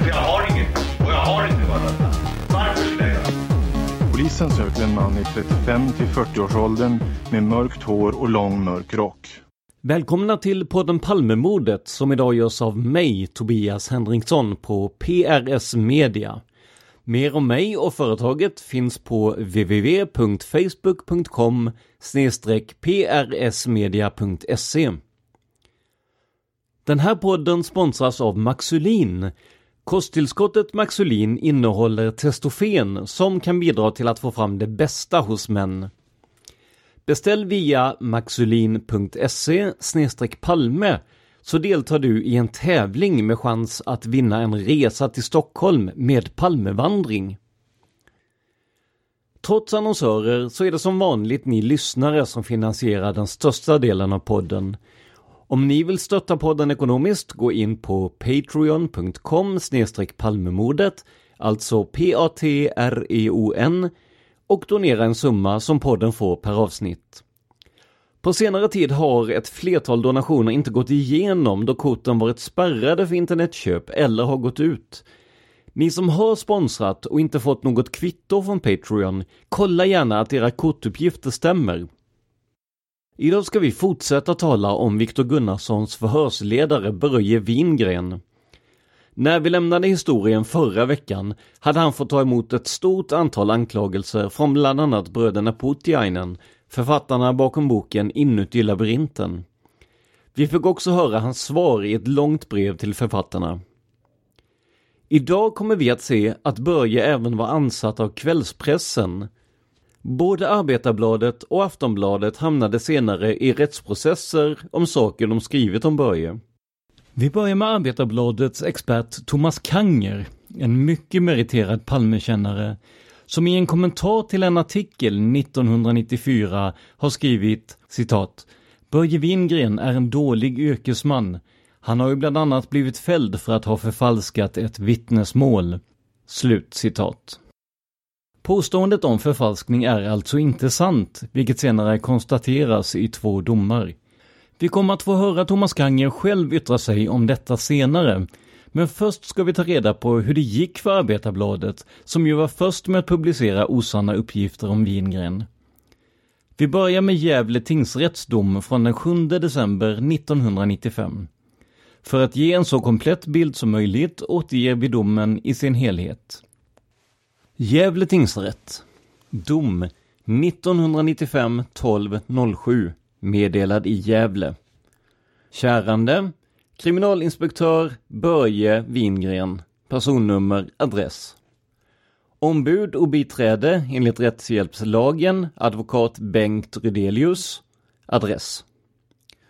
För jag har inget. Och jag har inte varit Varför skulle jag göra Polisen söker en man i 35 till 40-årsåldern med mörkt hår och lång mörk rock. Välkomna till podden Palmemordet som idag görs av mig, Tobias Henriksson på PRS Media. Mer om mig och företaget finns på www.facebook.com prsmedia.se. Den här podden sponsras av Maxulin. Kosttillskottet Maxulin innehåller testofen som kan bidra till att få fram det bästa hos män. Beställ via maxulin.se palme så deltar du i en tävling med chans att vinna en resa till Stockholm med Palmevandring. Trots annonsörer så är det som vanligt ni lyssnare som finansierar den största delen av podden. Om ni vill stötta podden ekonomiskt, gå in på patreon.com palmemordet, alltså P-A-T-R-E-O-N och donera en summa som podden får per avsnitt. På senare tid har ett flertal donationer inte gått igenom då korten varit spärrade för internetköp eller har gått ut. Ni som har sponsrat och inte fått något kvitto från Patreon, kolla gärna att era kortuppgifter stämmer. Idag ska vi fortsätta tala om Viktor Gunnarssons förhörsledare Börje Wingren. När vi lämnade historien förra veckan hade han fått ta emot ett stort antal anklagelser från bland annat bröderna Putiainen, författarna bakom boken Inuti labyrinten. Vi fick också höra hans svar i ett långt brev till författarna. Idag kommer vi att se att Börje även var ansatt av kvällspressen. Både Arbetarbladet och Aftonbladet hamnade senare i rättsprocesser om saker de skrivit om Börje. Vi börjar med Arbetarbladets expert Thomas Kanger, en mycket meriterad Palmekännare, som i en kommentar till en artikel 1994 har skrivit citat Börje Wingren är en dålig yrkesman. Han har ju bland annat blivit fälld för att ha förfalskat ett vittnesmål. Slut citat. Påståendet om förfalskning är alltså inte sant, vilket senare konstateras i två domar. Vi kommer att få höra Thomas Kanger själv yttra sig om detta senare. Men först ska vi ta reda på hur det gick för Arbetarbladet, som ju var först med att publicera osanna uppgifter om Wingren. Vi börjar med Gävle tingsrätts dom från den 7 december 1995. För att ge en så komplett bild som möjligt återger vi domen i sin helhet. Gävle tingsrätt. Dom 1995 12 07 meddelad i Gävle. Kärande Kriminalinspektör Börje Wingren Personnummer, adress Ombud och biträde enligt rättshjälpslagen, advokat Bengt Rydelius. Adress.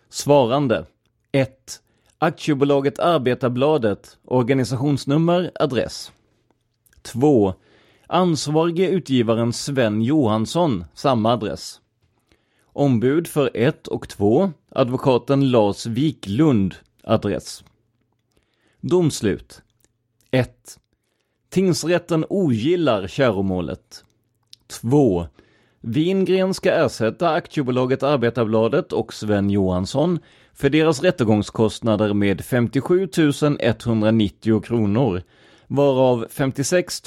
Svarande 1. Aktiebolaget Arbetarbladet, organisationsnummer, adress. 2. Ansvarige utgivaren Sven Johansson, samma adress. Ombud för 1 och 2, advokaten Lars Wiklund, adress. Domslut 1. Tingsrätten ogillar käromålet. 2. Wingren ska ersätta aktiebolaget Arbetarbladet och Sven Johansson för deras rättegångskostnader med 57 190 kronor, varav 56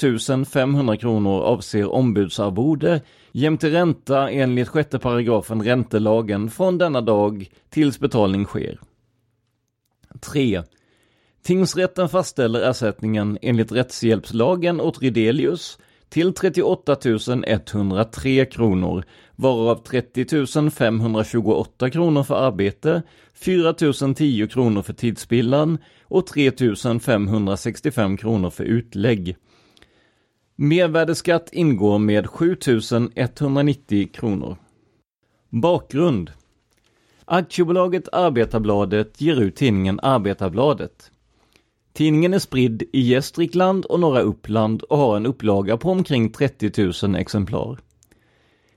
500 kronor avser ombudsarvode jämte ränta enligt sjätte paragrafen räntelagen från denna dag tills betalning sker. 3. Tingsrätten fastställer ersättningen enligt rättshjälpslagen åt Rydelius till 38 103 kronor, varav 30 528 kronor för arbete, 4 010 kronor för tidsspillan och 3 565 kronor för utlägg. Mervärdesskatt ingår med 7 190 kronor. Bakgrund Aktiebolaget Arbetarbladet ger ut tidningen Arbetarbladet. Tidningen är spridd i Gästrikland och norra Uppland och har en upplaga på omkring 30 000 exemplar.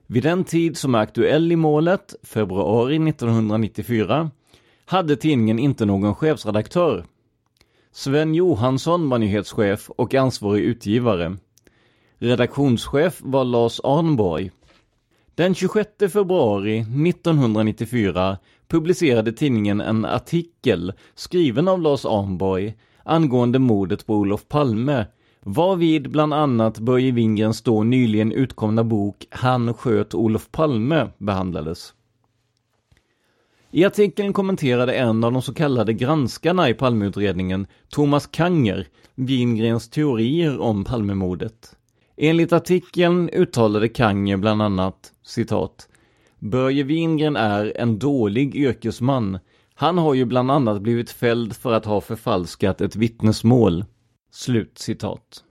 Vid den tid som är aktuell i målet, februari 1994, hade tidningen inte någon chefsredaktör. Sven Johansson var nyhetschef och ansvarig utgivare. Redaktionschef var Lars Arnborg. Den 26 februari 1994 publicerade tidningen en artikel skriven av Lars Arnborg angående mordet på Olof Palme, varvid bland annat Börje Wingrens då nyligen utkomna bok Han sköt Olof Palme behandlades. I artikeln kommenterade en av de så kallade granskarna i Palmeutredningen, Thomas Kanger, Wingrens teorier om Palmemordet. Enligt artikeln uttalade Kanger bland annat, citat, Börje Wingren är en dålig yrkesman. Han har ju bland annat blivit fälld för att ha förfalskat ett vittnesmål. Slut citat.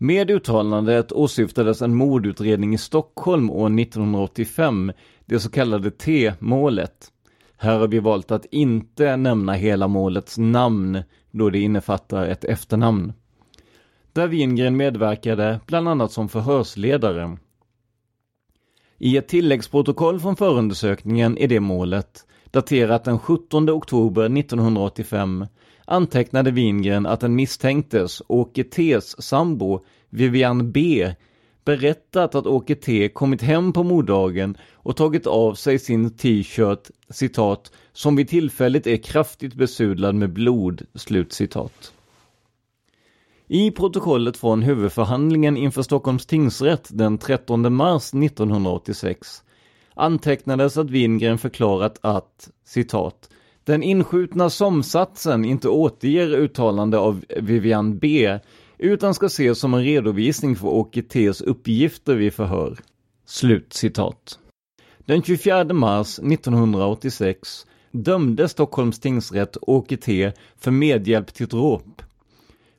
Med uttalandet åsyftades en mordutredning i Stockholm år 1985, det så kallade T-målet. Här har vi valt att inte nämna hela målets namn, då det innefattar ett efternamn. Där Wingren medverkade, bland annat som förhörsledare. I ett tilläggsprotokoll från förundersökningen i det målet, daterat den 17 oktober 1985, antecknade Wingren att den misstänktes, Åke T's sambo, Vivian B, berättat att Åke T kommit hem på morddagen och tagit av sig sin t-shirt, citat, som vid tillfället är kraftigt besudlad med blod, slut citat. I protokollet från huvudförhandlingen inför Stockholms tingsrätt den 13 mars 1986 antecknades att Wingren förklarat att, citat, den inskjutna somsatsen inte återger uttalande av Vivian B utan ska ses som en redovisning för Åke T's uppgifter vid förhör. Slut citat. Den 24 mars 1986 dömde Stockholms tingsrätt Åke T för medhjälp till dråp.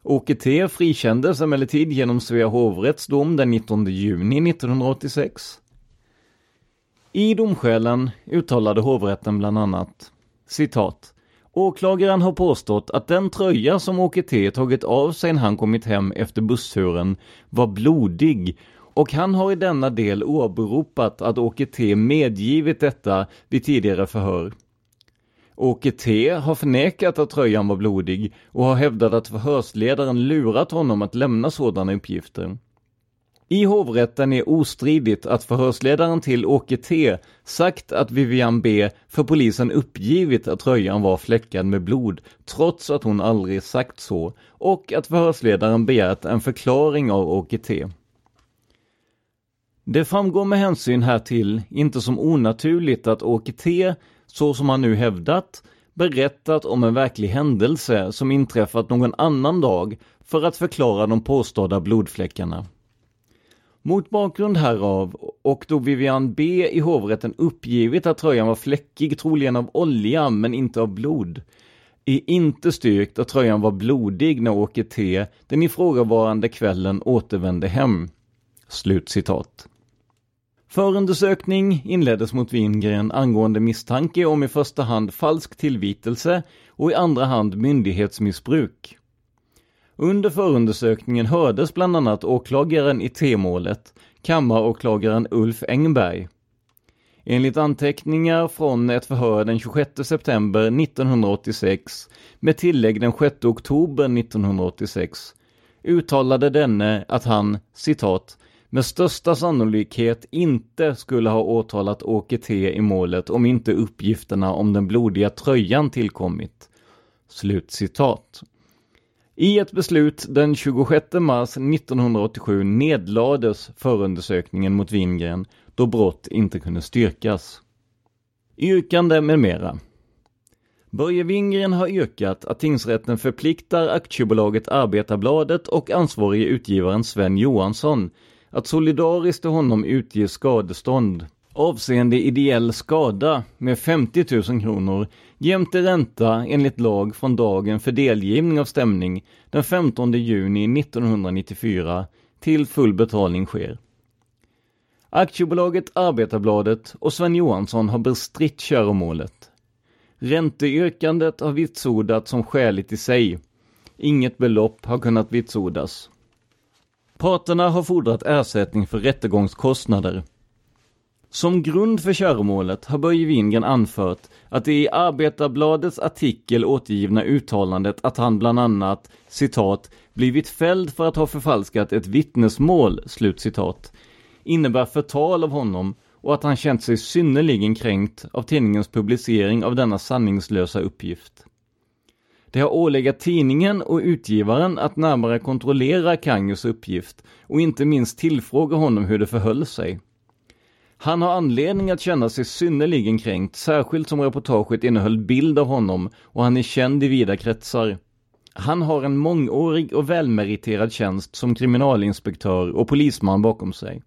Åke T frikändes emellertid genom Svea hovrätts dom den 19 juni 1986. I domskälen uttalade hovrätten bland annat citat Åklagaren har påstått att den tröja som Åke T tagit av sig när han kommit hem efter bussturen var blodig och han har i denna del åberopat att Åke T medgivit detta vid tidigare förhör. Åke T har förnekat att tröjan var blodig och har hävdat att förhörsledaren lurat honom att lämna sådana uppgifter. I hovrätten är ostridigt att förhörsledaren till Åke T sagt att Vivian B för polisen uppgivit att tröjan var fläckad med blod, trots att hon aldrig sagt så, och att förhörsledaren begärt en förklaring av Åke T. Det framgår med hänsyn härtill inte som onaturligt att Åke T, så som han nu hävdat, berättat om en verklig händelse som inträffat någon annan dag för att förklara de påstådda blodfläckarna. Mot bakgrund härav och då Vivian B i hovrätten uppgivit att tröjan var fläckig, troligen av olja men inte av blod, är inte styrkt att tröjan var blodig när Åke T den ifrågavarande kvällen återvände hem. Slutcitat. Förundersökning inleddes mot Wingren angående misstanke om i första hand falsk tillvitelse och i andra hand myndighetsmissbruk. Under förundersökningen hördes bland annat åklagaren i T-målet, kammaråklagaren Ulf Engberg. Enligt anteckningar från ett förhör den 26 september 1986 med tillägg den 6 oktober 1986 uttalade denne att han, citat, med största sannolikhet inte skulle ha åtalat Åke T i målet om inte uppgifterna om den blodiga tröjan tillkommit. Slut citat. I ett beslut den 26 mars 1987 nedlades förundersökningen mot Wingren då brott inte kunde styrkas. Yrkande med mera. Börje Wingren har yrkat att tingsrätten förpliktar aktiebolaget Arbetarbladet och ansvarige utgivaren Sven Johansson att solidariskt till honom utge skadestånd avseende ideell skada med 50 000 kronor jämte ränta enligt lag från dagen för delgivning av stämning den 15 juni 1994 till full betalning sker. Aktiebolaget Arbetarbladet och Sven Johansson har bestritt köromålet. Ränteyrkandet har vitsordats som skäligt i sig. Inget belopp har kunnat vitsordas. Parterna har fordrat ersättning för rättegångskostnader. Som grund för köromålet har Börje Wingren anfört att det i Arbetarbladets artikel återgivna uttalandet att han bland annat citat blivit fälld för att ha förfalskat ett vittnesmål, slut citat innebär förtal av honom och att han känt sig synnerligen kränkt av tidningens publicering av denna sanningslösa uppgift. Det har ålegat tidningen och utgivaren att närmare kontrollera Kangus uppgift och inte minst tillfråga honom hur det förhöll sig. Han har anledning att känna sig synnerligen kränkt, särskilt som reportaget innehöll bild av honom och han är känd i vida kretsar. Han har en mångårig och välmeriterad tjänst som kriminalinspektör och polisman bakom sig.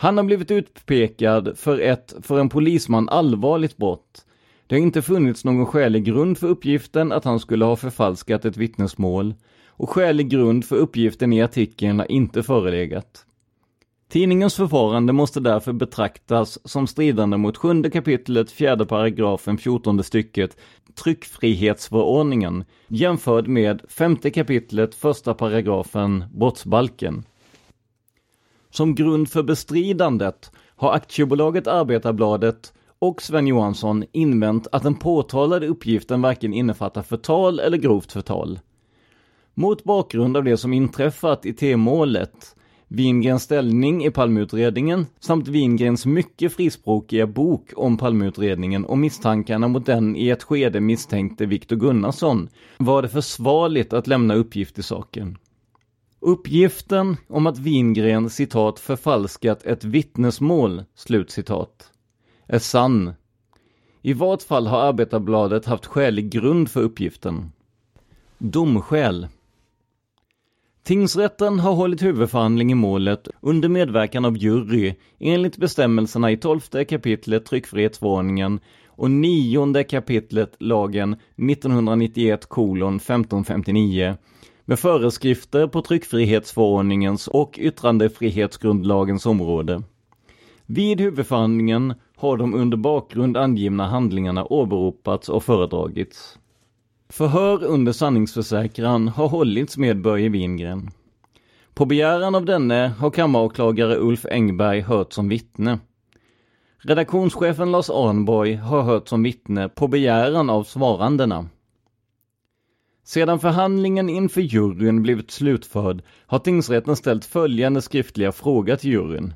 Han har blivit utpekad för ett för en polisman allvarligt brott. Det har inte funnits någon skälig grund för uppgiften att han skulle ha förfalskat ett vittnesmål och skälig grund för uppgiften i artikeln har inte förelegat. Tidningens förfarande måste därför betraktas som stridande mot sjunde kapitlet, fjärde paragrafen, fjortonde stycket tryckfrihetsförordningen jämförd med femte kapitlet, första paragrafen brottsbalken. Som grund för bestridandet har aktiebolaget Arbetarbladet och Sven Johansson invänt att den påtalade uppgiften varken innefattar förtal eller grovt förtal. Mot bakgrund av det som inträffat i T-målet, Wingrens ställning i Palmeutredningen samt Wingrens mycket frispråkiga bok om Palmeutredningen och misstankarna mot den i ett skede misstänkte Viktor Gunnarsson var det försvarligt att lämna uppgift i saken. Uppgiften om att Wingren citat förfalskat ett vittnesmål, slutcitat, är sann. I vart fall har Arbetarbladet haft skälig grund för uppgiften. Domskäl Tingsrätten har hållit huvudförhandling i målet under medverkan av jury enligt bestämmelserna i 12 kapitlet tryckfrihetsförordningen och 9 kapitlet lagen 1991 kolon 1559 med föreskrifter på tryckfrihetsförordningens och yttrandefrihetsgrundlagens område. Vid huvudförhandlingen har de under bakgrund angivna handlingarna åberopats och föredragits. Förhör under sanningsförsäkran har hållits med Börje Wingren. På begäran av denne har kammaråklagare Ulf Engberg hört som vittne. Redaktionschefen Lars Arnborg har hört som vittne på begäran av svarandena. Sedan förhandlingen inför juryn blivit slutförd har tingsrätten ställt följande skriftliga fråga till juryn.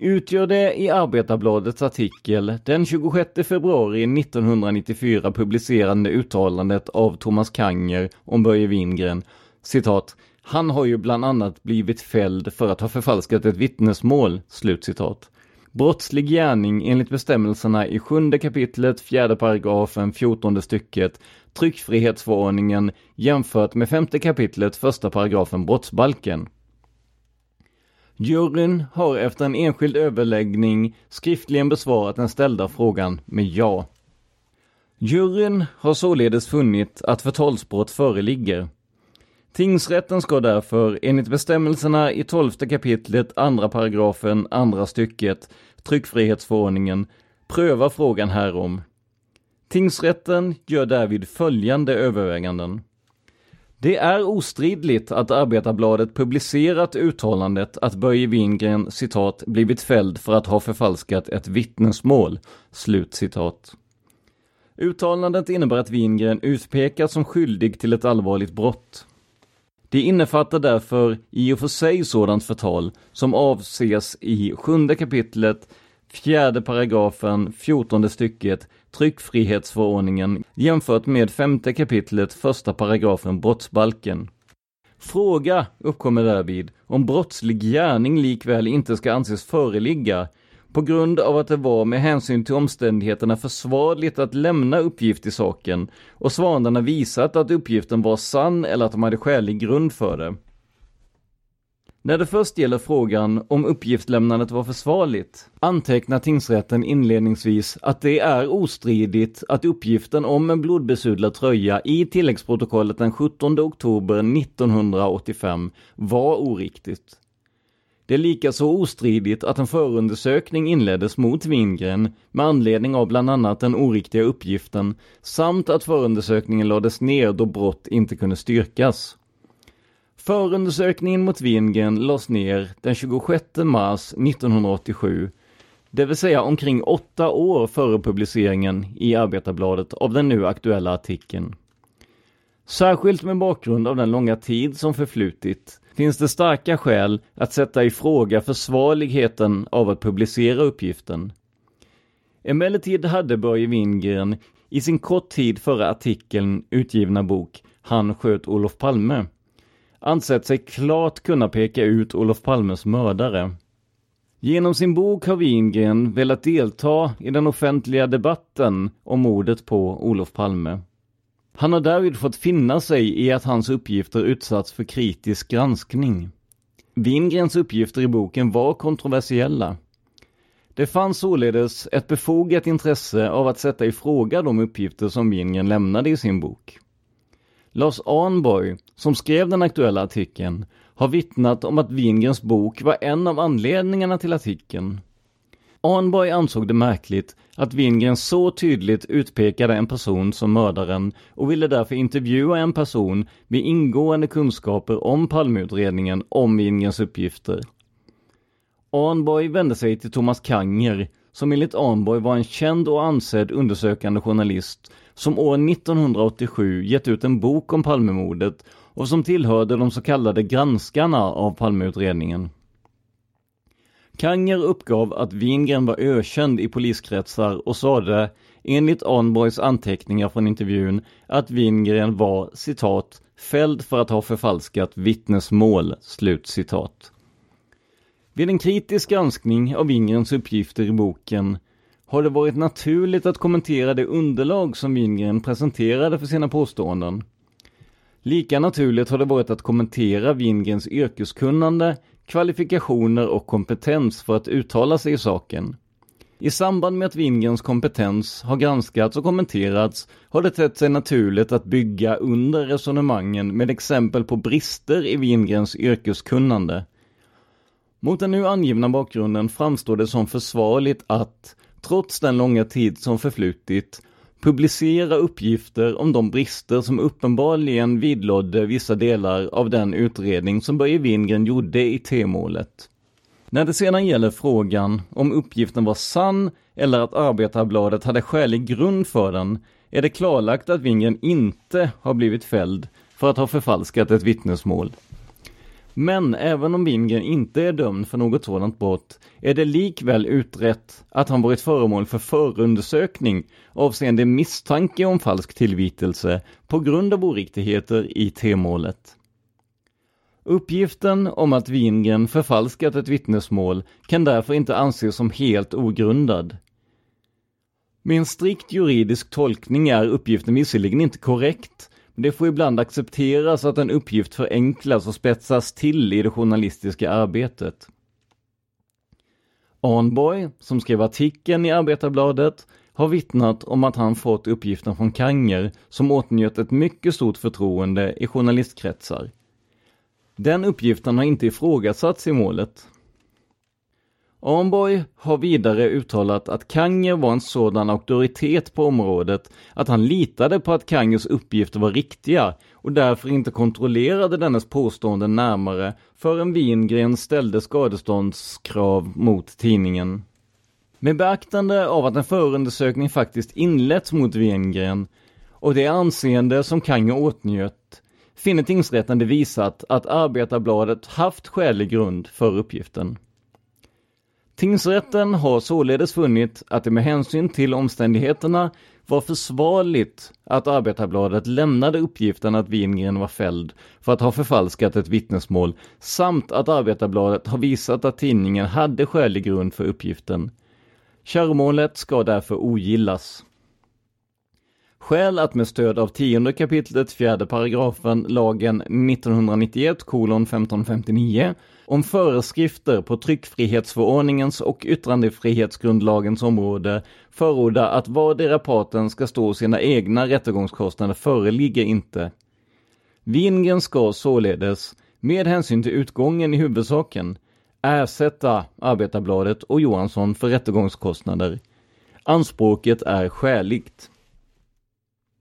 Utgör det i Arbetarbladets artikel den 26 februari 1994 publicerande uttalandet av Thomas Kanger om Börje Wingren, citat, han har ju bland annat blivit fälld för att ha förfalskat ett vittnesmål, slutcitat. Brottslig gärning enligt bestämmelserna i sjunde kapitlet, fjärde paragrafen, fjortonde stycket tryckfrihetsförordningen jämfört med femte kapitlet, första paragrafen brottsbalken. Juryn har efter en enskild överläggning skriftligen besvarat den ställda frågan med ja. Juryn har således funnit att förtalsbrott föreligger. Tingsrätten ska därför enligt bestämmelserna i 12 kapitlet andra paragrafen andra stycket tryckfrihetsförordningen pröva frågan härom. Tingsrätten gör därvid följande överväganden. Det är ostridligt att Arbetarbladet publicerat uttalandet att Börje Wingren citat blivit fälld för att ha förfalskat ett vittnesmål. Slut citat. Uttalandet innebär att Wingren utpekas som skyldig till ett allvarligt brott. Det innefattar därför i och för sig sådant förtal som avses i sjunde kapitlet, fjärde paragrafen, fjortonde stycket tryckfrihetsförordningen jämfört med femte kapitlet, första paragrafen brottsbalken. Fråga uppkommer därvid om brottslig gärning likväl inte ska anses föreligga på grund av att det var med hänsyn till omständigheterna försvarligt att lämna uppgift i saken och svanarna visat att uppgiften var sann eller att de hade skälig grund för det. När det först gäller frågan om uppgiftslämnandet var försvarligt antecknar tingsrätten inledningsvis att det är ostridigt att uppgiften om en blodbesudlad tröja i tilläggsprotokollet den 17 oktober 1985 var oriktigt. Det är likaså ostridigt att en förundersökning inleddes mot Wingren med anledning av bland annat den oriktiga uppgiften samt att förundersökningen lades ner då brott inte kunde styrkas. Förundersökningen mot Wingren lades ner den 26 mars 1987, det vill säga omkring åtta år före publiceringen i Arbetarbladet av den nu aktuella artikeln. Särskilt med bakgrund av den långa tid som förflutit finns det starka skäl att sätta i fråga försvarligheten av att publicera uppgiften. Emellertid hade Börje Wingren i sin kort tid före artikeln utgivna bok Han sköt Olof Palme ansett sig klart kunna peka ut Olof Palmes mördare. Genom sin bok har Wingren velat delta i den offentliga debatten om mordet på Olof Palme. Han har därvid fått finna sig i att hans uppgifter utsatts för kritisk granskning. Wingrens uppgifter i boken var kontroversiella. Det fanns således ett befogat intresse av att sätta i fråga de uppgifter som Wingren lämnade i sin bok. Lars Arnborg, som skrev den aktuella artikeln, har vittnat om att Wingrens bok var en av anledningarna till artikeln. Arnborg ansåg det märkligt att Wingren så tydligt utpekade en person som mördaren och ville därför intervjua en person med ingående kunskaper om Palmeutredningen om Wingrens uppgifter. Arnborg vände sig till Thomas Kanger, som enligt Arnborg var en känd och ansedd undersökande journalist som år 1987 gett ut en bok om Palmemordet och som tillhörde de så kallade granskarna av Palmeutredningen. Kanger uppgav att Wingren var ökänd i poliskretsar och sade, enligt Arnborgs anteckningar från intervjun, att Wingren var citat fälld för att ha förfalskat vittnesmål. Slut citat. Vid en kritisk granskning av Wingrens uppgifter i boken har det varit naturligt att kommentera det underlag som Wingren presenterade för sina påståenden. Lika naturligt har det varit att kommentera Wingrens yrkeskunnande, kvalifikationer och kompetens för att uttala sig i saken. I samband med att Wingrens kompetens har granskats och kommenterats har det tett sig naturligt att bygga under resonemangen med exempel på brister i Wingrens yrkeskunnande. Mot den nu angivna bakgrunden framstår det som försvarligt att, trots den långa tid som förflutit, publicera uppgifter om de brister som uppenbarligen vidlådde vissa delar av den utredning som Börje Wingren gjorde i T-målet. När det sedan gäller frågan om uppgiften var sann eller att Arbetarbladet hade skälig grund för den är det klarlagt att Wingren inte har blivit fälld för att ha förfalskat ett vittnesmål. Men även om Wingren inte är dömd för något sådant brott är det likväl utrett att han varit föremål för förundersökning avseende misstanke om falsk tillvitelse på grund av oriktigheter i T-målet. Uppgiften om att Wingren förfalskat ett vittnesmål kan därför inte anses som helt ogrundad. Med en strikt juridisk tolkning är uppgiften visserligen inte korrekt, det får ibland accepteras att en uppgift förenklas och spetsas till i det journalistiska arbetet. Arnborg, som skrev artikeln i Arbetarbladet, har vittnat om att han fått uppgiften från Kanger som åtnjöt ett mycket stort förtroende i journalistkretsar. Den uppgiften har inte ifrågasatts i målet. Arnborg har vidare uttalat att Kanger var en sådan auktoritet på området att han litade på att Kangers uppgifter var riktiga och därför inte kontrollerade dennes påståenden närmare förrän Wingren ställde skadeståndskrav mot tidningen. Med beaktande av att en förundersökning faktiskt inletts mot Wingren och det anseende som Kanger åtnjöt finner tingsrätten det visat att Arbetarbladet haft skälig grund för uppgiften. Tingsrätten har således funnit att det med hänsyn till omständigheterna var försvarligt att Arbetarbladet lämnade uppgiften att Wingren var fälld för att ha förfalskat ett vittnesmål samt att Arbetarbladet har visat att tidningen hade skälig grund för uppgiften. Kärmålet ska därför ogillas. Skäl att med stöd av 10 kapitlet 4 paragrafen lagen 1991 kolon 1559 om föreskrifter på tryckfrihetsförordningens och yttrandefrihetsgrundlagens område förordar att vardera parten ska stå sina egna rättegångskostnader föreligger inte. Wingren ska således, med hänsyn till utgången i huvudsaken, ersätta Arbetarbladet och Johansson för rättegångskostnader. Anspråket är skäligt.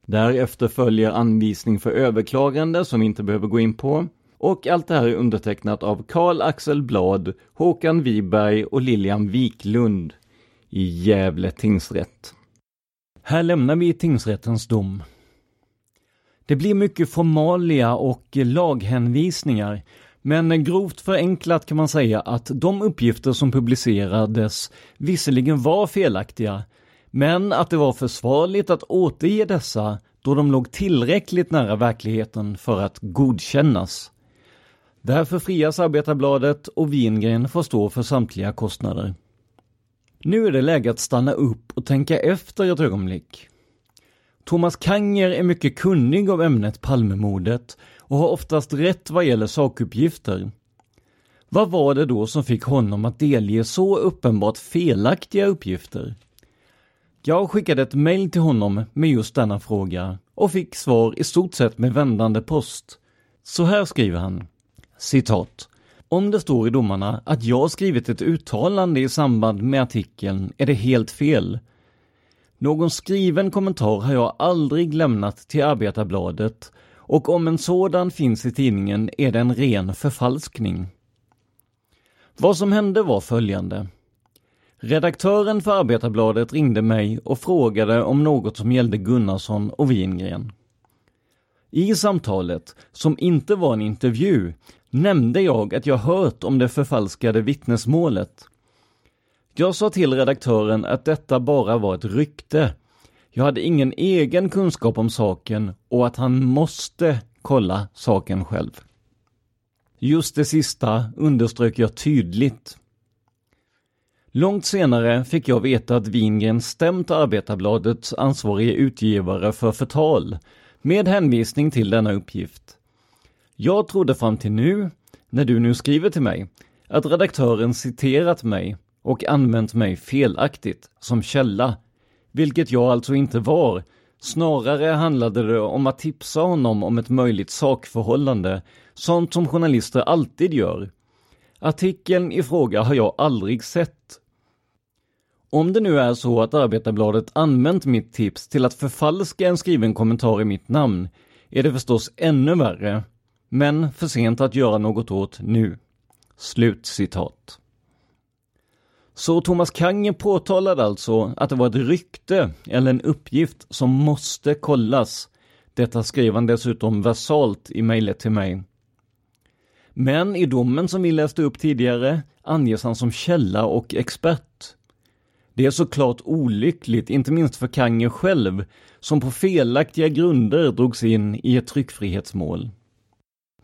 Därefter följer anvisning för överklagande som vi inte behöver gå in på. Och allt det här är undertecknat av Karl Axel Blad, Håkan Wiberg och Lilian Wiklund i Gävle tingsrätt. Här lämnar vi tingsrättens dom. Det blir mycket formalia och laghänvisningar, men grovt förenklat kan man säga att de uppgifter som publicerades visserligen var felaktiga, men att det var försvarligt att återge dessa då de låg tillräckligt nära verkligheten för att godkännas. Därför frias Arbetarbladet och Wingren får stå för samtliga kostnader. Nu är det läge att stanna upp och tänka efter ett ögonblick. Thomas Kanger är mycket kunnig om ämnet Palmemordet och har oftast rätt vad gäller sakuppgifter. Vad var det då som fick honom att delge så uppenbart felaktiga uppgifter? Jag skickade ett mejl till honom med just denna fråga och fick svar i stort sett med vändande post. Så här skriver han. Citat. Om det står i domarna att jag skrivit ett uttalande i samband med artikeln är det helt fel. Någon skriven kommentar har jag aldrig lämnat till Arbetarbladet och om en sådan finns i tidningen är det en ren förfalskning. Vad som hände var följande. Redaktören för Arbetarbladet ringde mig och frågade om något som gällde Gunnarsson och Wingren. I samtalet, som inte var en intervju, nämnde jag att jag hört om det förfalskade vittnesmålet. Jag sa till redaktören att detta bara var ett rykte. Jag hade ingen egen kunskap om saken och att han måste kolla saken själv. Just det sista underströk jag tydligt. Långt senare fick jag veta att Wingren stämt Arbetarbladets ansvarige utgivare för förtal med hänvisning till denna uppgift. Jag trodde fram till nu, när du nu skriver till mig, att redaktören citerat mig och använt mig felaktigt som källa, vilket jag alltså inte var. Snarare handlade det om att tipsa honom om ett möjligt sakförhållande, sånt som journalister alltid gör. Artikeln i fråga har jag aldrig sett. Om det nu är så att Arbetarbladet använt mitt tips till att förfalska en skriven kommentar i mitt namn, är det förstås ännu värre men för sent att göra något åt nu. Slut citat. Så Thomas Kange påtalade alltså att det var ett rykte eller en uppgift som måste kollas. Detta skrev han dessutom versalt i mejlet till mig. Men i domen som vi läste upp tidigare anges han som källa och expert. Det är såklart olyckligt, inte minst för Kange själv, som på felaktiga grunder drogs in i ett tryckfrihetsmål.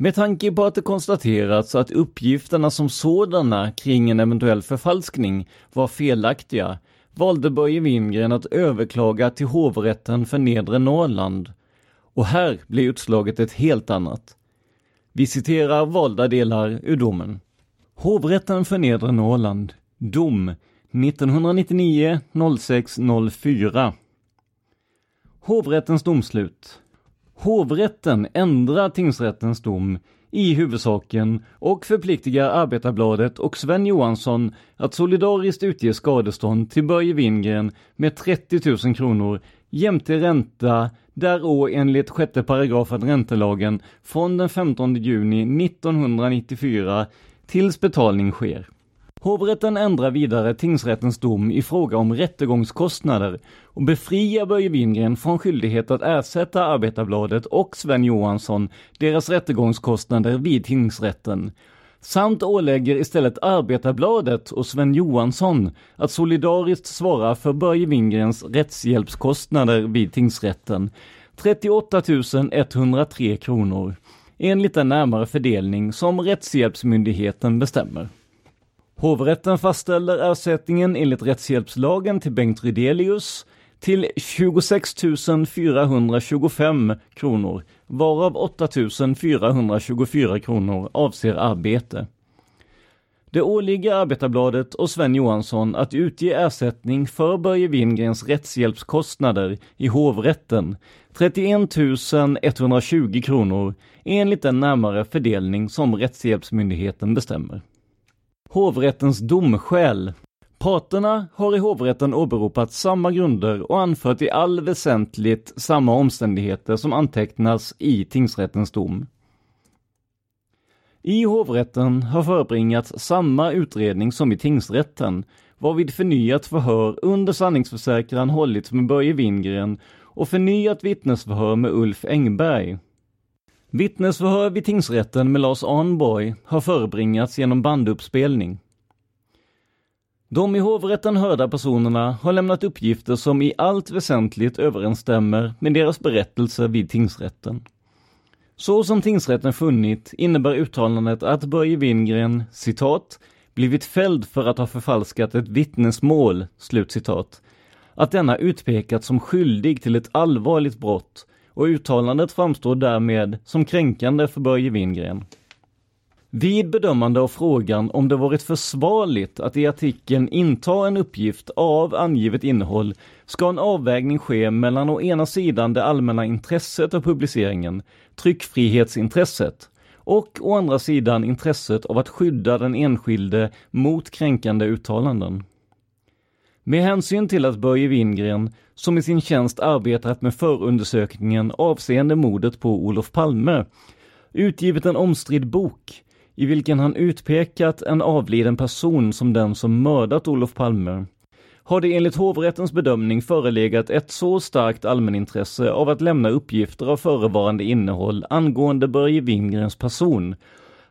Med tanke på att det konstaterats att uppgifterna som sådana kring en eventuell förfalskning var felaktiga valde Börje Wingren att överklaga till hovrätten för Nedre Norrland. Och här blir utslaget ett helt annat. Vi citerar valda delar ur domen. Hovrätten för Nedre Norrland, dom 1999 06 04 Hovrättens domslut Hovrätten ändrar tingsrättens dom i huvudsaken och förpliktigar Arbetarbladet och Sven Johansson att solidariskt utge skadestånd till Börje Wingren med 30 000 kronor jämte ränta där enligt sjätte paragrafen räntelagen från den 15 juni 1994 tills betalning sker. Hovrätten ändrar vidare tingsrättens dom i fråga om rättegångskostnader och befriar Börje Wingren från skyldighet att ersätta Arbetarbladet och Sven Johansson deras rättegångskostnader vid tingsrätten samt ålägger istället Arbetarbladet och Sven Johansson att solidariskt svara för Börje Wingrens rättshjälpskostnader vid tingsrätten, 38 103 kronor, enligt den närmare fördelning som Rättshjälpsmyndigheten bestämmer. Hovrätten fastställer ersättningen enligt rättshjälpslagen till Bengt Rydelius till 26 425 kronor, varav 8 424 kronor avser arbete. Det åligger Arbetarbladet och Sven Johansson att utge ersättning för Börje Wingrens rättshjälpskostnader i hovrätten, 31 120 kronor, enligt den närmare fördelning som Rättshjälpsmyndigheten bestämmer. Hovrättens domskäl Parterna har i hovrätten åberopat samma grunder och anfört i all väsentligt samma omständigheter som antecknas i tingsrättens dom. I hovrätten har förebringats samma utredning som i tingsrätten, varvid förnyat förhör under sanningsförsäkran hållits med Börje Wingren och förnyat vittnesförhör med Ulf Engberg. Vittnesförhör vid tingsrätten med Lars Arnborg har förebringats genom banduppspelning. De i hovrätten hörda personerna har lämnat uppgifter som i allt väsentligt överensstämmer med deras berättelser vid tingsrätten. Så som tingsrätten funnit innebär uttalandet att Börje Wingren, citat, blivit fälld för att ha förfalskat ett vittnesmål, slutcitat, att denna utpekats som skyldig till ett allvarligt brott och uttalandet framstår därmed som kränkande för Börje Wingren. Vid bedömande av frågan om det varit försvarligt att i artikeln inta en uppgift av angivet innehåll ska en avvägning ske mellan å ena sidan det allmänna intresset av publiceringen, tryckfrihetsintresset, och å andra sidan intresset av att skydda den enskilde mot kränkande uttalanden. Med hänsyn till att Börje Wingren, som i sin tjänst arbetat med förundersökningen avseende mordet på Olof Palme, utgivit en omstridd bok i vilken han utpekat en avliden person som den som mördat Olof Palme, har det enligt hovrättens bedömning förelegat ett så starkt allmänintresse av att lämna uppgifter av förevarande innehåll angående Börje Wingrens person,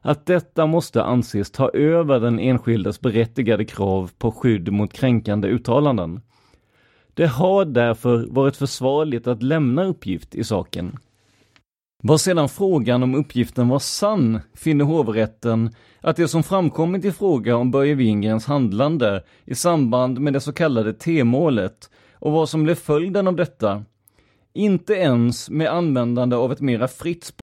att detta måste anses ta över den enskildes berättigade krav på skydd mot kränkande uttalanden. Det har därför varit försvarligt att lämna uppgift i saken. Vad sedan frågan om uppgiften var sann finner hovrätten att det som framkommit i fråga om Börje Wingrens handlande i samband med det så kallade T-målet och vad som blev följden av detta, inte ens med användande av ett mera fritt språk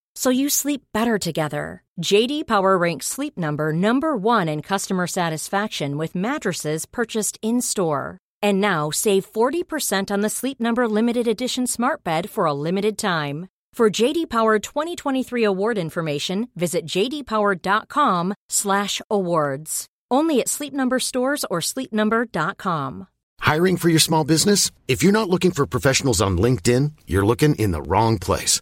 so you sleep better together. JD Power ranks Sleep Number number 1 in customer satisfaction with mattresses purchased in-store. And now save 40% on the Sleep Number limited edition Smart Bed for a limited time. For JD Power 2023 award information, visit jdpower.com/awards. Only at Sleep Number stores or sleepnumber.com. Hiring for your small business? If you're not looking for professionals on LinkedIn, you're looking in the wrong place.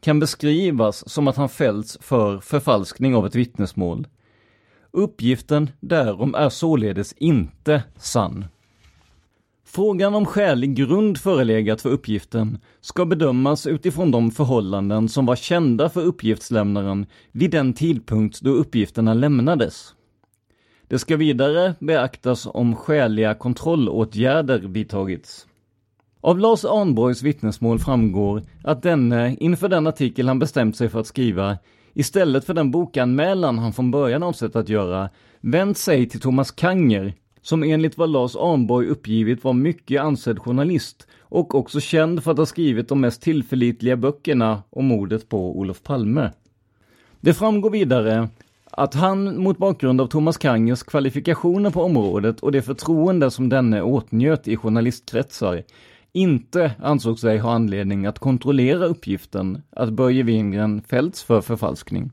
kan beskrivas som att han fällts för förfalskning av ett vittnesmål. Uppgiften därom är således inte sann. Frågan om skälig grund förelegat för uppgiften ska bedömas utifrån de förhållanden som var kända för uppgiftslämnaren vid den tidpunkt då uppgifterna lämnades. Det ska vidare beaktas om skäliga kontrollåtgärder vidtagits. Av Lars Arnborgs vittnesmål framgår att denne inför den artikel han bestämt sig för att skriva istället för den bokanmälan han från början avsett att göra vänt sig till Thomas Kanger som enligt vad Lars Arnborg uppgivit var mycket ansedd journalist och också känd för att ha skrivit de mest tillförlitliga böckerna om mordet på Olof Palme. Det framgår vidare att han mot bakgrund av Thomas Kangers kvalifikationer på området och det förtroende som denne åtnjöt i journalistkretsar inte ansåg sig ha anledning att kontrollera uppgiften att Börje Wingren fällts för förfalskning.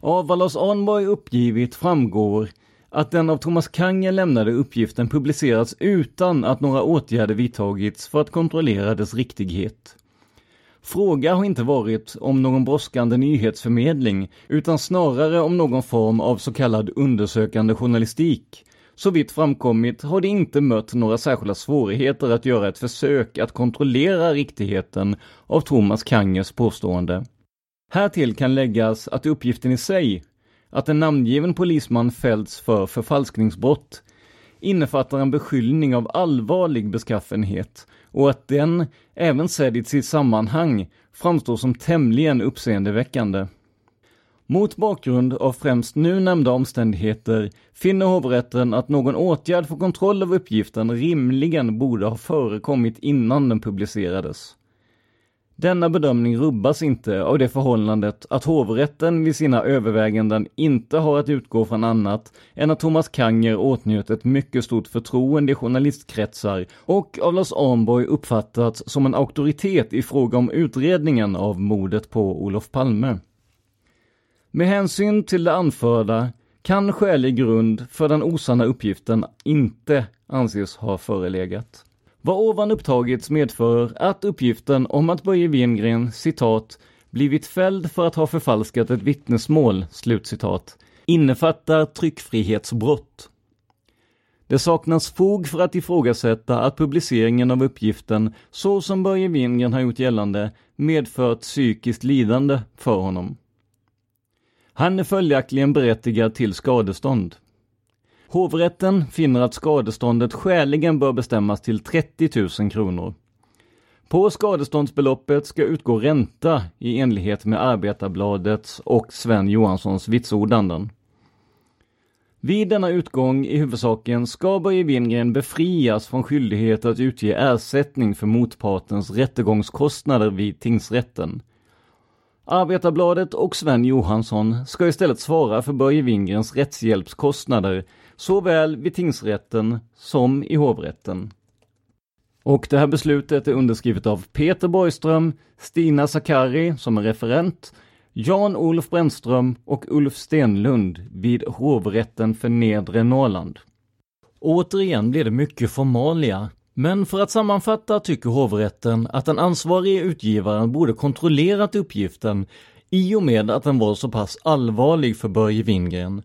Av vad Lars Arnborg uppgivit framgår att den av Thomas Kangen lämnade uppgiften publicerats utan att några åtgärder vidtagits för att kontrollera dess riktighet. Fråga har inte varit om någon brådskande nyhetsförmedling, utan snarare om någon form av så kallad undersökande journalistik. Så vitt framkommit har det inte mött några särskilda svårigheter att göra ett försök att kontrollera riktigheten av Thomas Kangers påstående. Härtill kan läggas att uppgiften i sig att en namngiven polisman fällts för förfalskningsbrott innefattar en beskyllning av allvarlig beskaffenhet och att den, även sedd i sitt sammanhang, framstår som tämligen uppseendeväckande. Mot bakgrund av främst nu nämnda omständigheter finner hovrätten att någon åtgärd för kontroll av uppgiften rimligen borde ha förekommit innan den publicerades. Denna bedömning rubbas inte av det förhållandet att hovrätten vid sina överväganden inte har att utgå från annat än att Thomas Kanger åtnjöt ett mycket stort förtroende i journalistkretsar och av Lars Arnborg uppfattats som en auktoritet i fråga om utredningen av mordet på Olof Palme. Med hänsyn till det anförda kan skälig grund för den osanna uppgiften inte anses ha förelegat. Vad ovan upptagits medför att uppgiften om att Börje Wingren citat, blivit fälld för att ha förfalskat ett vittnesmål, slutcitat, innefattar tryckfrihetsbrott. Det saknas fog för att ifrågasätta att publiceringen av uppgiften, så som Börje Wingren har gjort gällande, medfört psykiskt lidande för honom. Han är följaktligen berättigad till skadestånd. Hovrätten finner att skadeståndet skäligen bör bestämmas till 30 000 kronor. På skadeståndsbeloppet ska utgå ränta i enlighet med Arbetarbladets och Sven Johanssons vitsordanden. Vid denna utgång i huvudsaken ska Börje Wingren befrias från skyldighet att utge ersättning för motpartens rättegångskostnader vid tingsrätten. Arbetarbladet och Sven Johansson ska istället svara för Börje Wingrens rättshjälpskostnader såväl vid tingsrätten som i hovrätten. Och det här beslutet är underskrivet av Peter Borgström, Stina Sakari som är referent, Jan-Olof Brännström och Ulf Stenlund vid hovrätten för Nedre Norrland. Återigen blir det mycket formalia, men för att sammanfatta tycker hovrätten att den ansvarige utgivaren borde kontrollerat uppgiften i och med att den var så pass allvarlig för Börje Wingren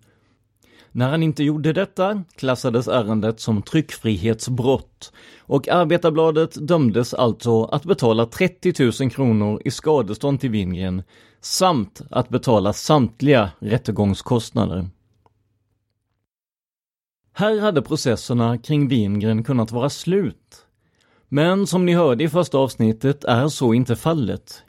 När han inte gjorde detta klassades ärendet som tryckfrihetsbrott och Arbetarbladet dömdes alltså att betala 30 000 kronor i skadestånd till Wingren samt att betala samtliga rättegångskostnader. Här hade processerna kring Wingren kunnat vara slut. Men som ni hörde i första avsnittet är så inte fallet.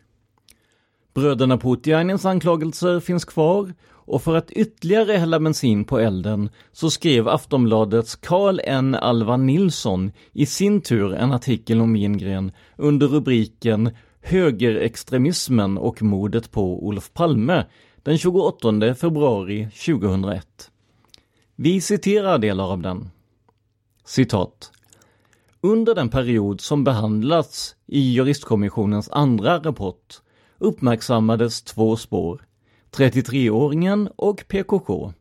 Bröderna Putiainens anklagelser finns kvar och för att ytterligare hälla bensin på elden så skrev Aftonbladets Carl N. Alva Nilsson i sin tur en artikel om Wingren under rubriken Högerextremismen och mordet på Olof Palme den 28 februari 2001. Vi citerar delar av den. Citat. Under den period som behandlats i juristkommissionens andra rapport uppmärksammades två spår, 33-åringen och PKK.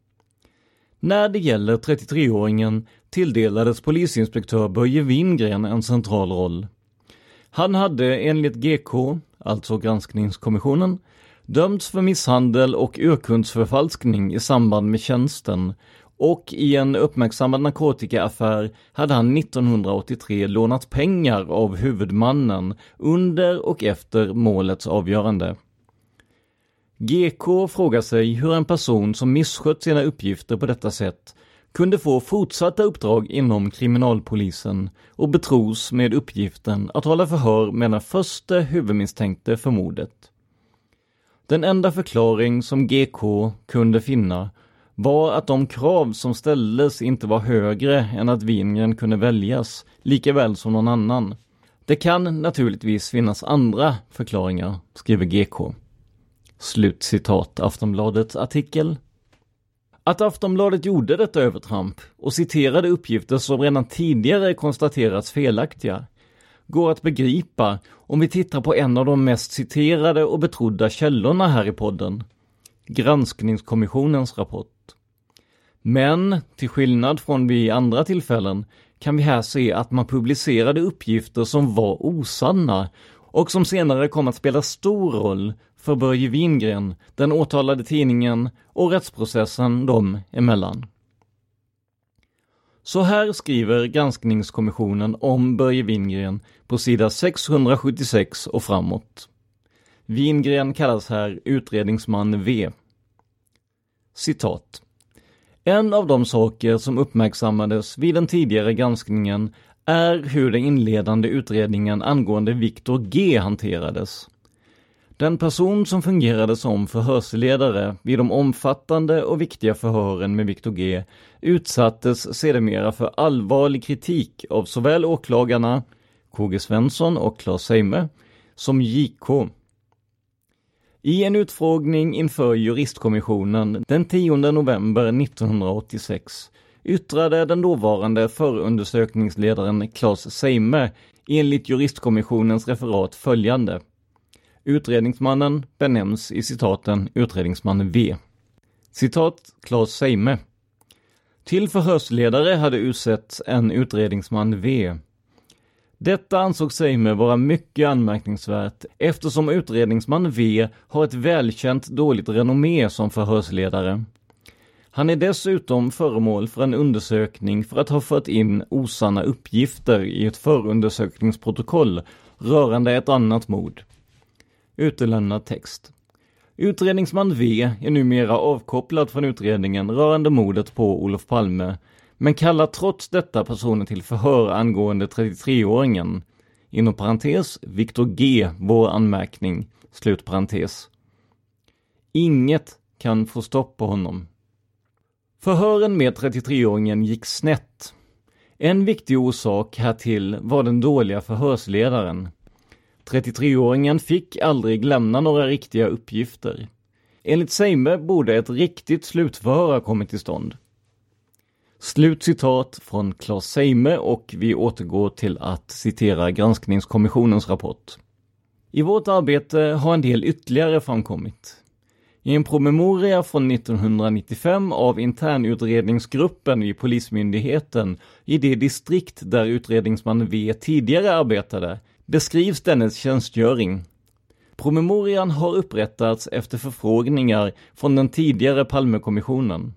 När det gäller 33-åringen tilldelades polisinspektör Börje Wingren en central roll. Han hade enligt GK, alltså granskningskommissionen, dömts för misshandel och urkundsförfalskning i samband med tjänsten och i en uppmärksammad narkotikaaffär hade han 1983 lånat pengar av huvudmannen under och efter målets avgörande. GK frågar sig hur en person som misskött sina uppgifter på detta sätt kunde få fortsatta uppdrag inom kriminalpolisen och betros med uppgiften att hålla förhör med den första huvudmisstänkte för mordet. Den enda förklaring som GK kunde finna var att de krav som ställdes inte var högre än att Wingren kunde väljas, lika väl som någon annan. Det kan naturligtvis finnas andra förklaringar, skriver GK. Slutcitat Aftonbladets artikel. Att Aftonbladet gjorde detta övertramp och citerade uppgifter som redan tidigare konstaterats felaktiga går att begripa om vi tittar på en av de mest citerade och betrodda källorna här i podden. Granskningskommissionens rapport. Men, till skillnad från vid andra tillfällen, kan vi här se att man publicerade uppgifter som var osanna och som senare kom att spela stor roll för Börje Wingren, den åtalade tidningen och rättsprocessen dem emellan. Så här skriver granskningskommissionen om Börje Wingren på sida 676 och framåt. Wingren kallas här utredningsman V. Citat. En av de saker som uppmärksammades vid den tidigare granskningen är hur den inledande utredningen angående Viktor G hanterades. Den person som fungerade som förhörsledare vid de omfattande och viktiga förhören med Viktor G utsattes sedermera för allvarlig kritik av såväl åklagarna, KG Svensson och Claes Seime, som JK. I en utfrågning inför juristkommissionen den 10 november 1986 yttrade den dåvarande förundersökningsledaren Claes Seime enligt juristkommissionens referat följande. Utredningsmannen benämns i citaten utredningsman V. Citat Claes Seime. Till förhörsledare hade utsetts en utredningsman V. Detta ansåg Seime vara mycket anmärkningsvärt eftersom utredningsman V har ett välkänt dåligt renommé som förhörsledare. Han är dessutom föremål för en undersökning för att ha fört in osanna uppgifter i ett förundersökningsprotokoll rörande ett annat mord. Utelämnad text. Utredningsman V är numera avkopplad från utredningen rörande mordet på Olof Palme, men kallar trots detta personen till förhör angående 33-åringen. Inom parentes, Viktor G, vår anmärkning, slut parentes. Inget kan få stopp på honom. Förhören med 33-åringen gick snett. En viktig orsak härtill var den dåliga förhörsledaren. 33-åringen fick aldrig lämna några riktiga uppgifter. Enligt Seime borde ett riktigt slutförhör ha kommit till stånd. Slut citat från Claes Seime och vi återgår till att citera granskningskommissionens rapport. I vårt arbete har en del ytterligare framkommit. I en promemoria från 1995 av internutredningsgruppen vid Polismyndigheten i det distrikt där utredningsman V tidigare arbetade beskrivs dennes tjänstgöring. Promemorian har upprättats efter förfrågningar från den tidigare Palmekommissionen.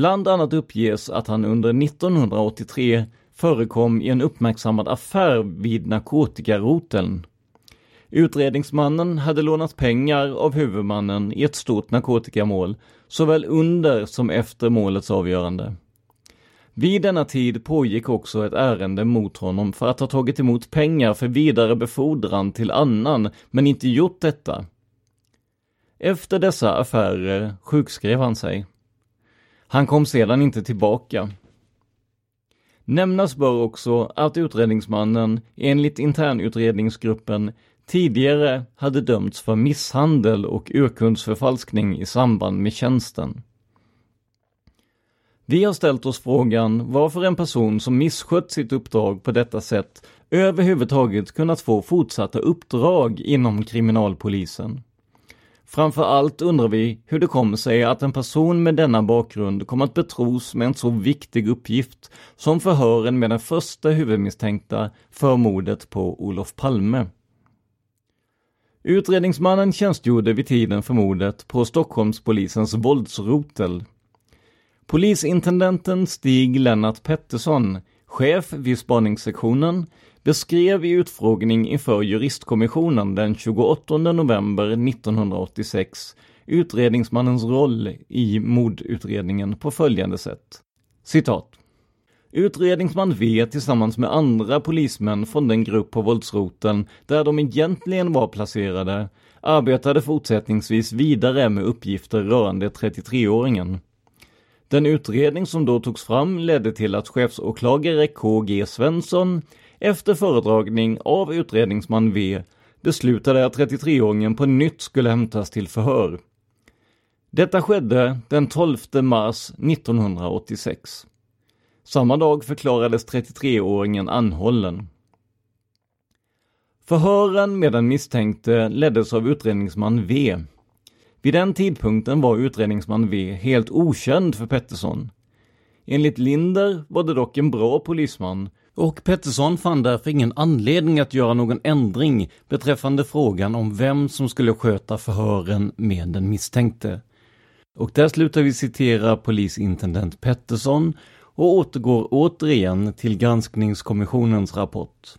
Bland annat uppges att han under 1983 förekom i en uppmärksammad affär vid narkotikaroteln. Utredningsmannen hade lånat pengar av huvudmannen i ett stort narkotikamål, såväl under som efter målets avgörande. Vid denna tid pågick också ett ärende mot honom för att ha tagit emot pengar för vidare befordran till annan, men inte gjort detta. Efter dessa affärer sjukskrev han sig. Han kom sedan inte tillbaka. Nämnas bör också att utredningsmannen enligt internutredningsgruppen tidigare hade dömts för misshandel och urkundsförfalskning i samband med tjänsten. Vi har ställt oss frågan varför en person som misskött sitt uppdrag på detta sätt överhuvudtaget kunnat få fortsatta uppdrag inom kriminalpolisen. Framför allt undrar vi hur det kommer sig att en person med denna bakgrund kom att betros med en så viktig uppgift som förhören med den första huvudmisstänkta för mordet på Olof Palme. Utredningsmannen tjänstgjorde vid tiden för mordet på Stockholmspolisens våldsrotel. Polisintendenten Stig Lennart Pettersson, chef vid spaningssektionen, beskrev i utfrågning inför juristkommissionen den 28 november 1986 utredningsmannens roll i mordutredningen på följande sätt. Citat. Utredningsman V tillsammans med andra polismän från den grupp på våldsroten där de egentligen var placerade arbetade fortsättningsvis vidare med uppgifter rörande 33-åringen. Den utredning som då togs fram ledde till att chefsåklagare KG Svensson efter föredragning av utredningsman V beslutade att 33-åringen på nytt skulle hämtas till förhör. Detta skedde den 12 mars 1986. Samma dag förklarades 33-åringen anhållen. Förhören med den misstänkte leddes av utredningsman V. Vid den tidpunkten var utredningsman V helt okänd för Pettersson. Enligt Linder var det dock en bra polisman och Pettersson fann därför ingen anledning att göra någon ändring beträffande frågan om vem som skulle sköta förhören med den misstänkte. Och där slutar vi citera polisintendent Pettersson och återgår återigen till granskningskommissionens rapport.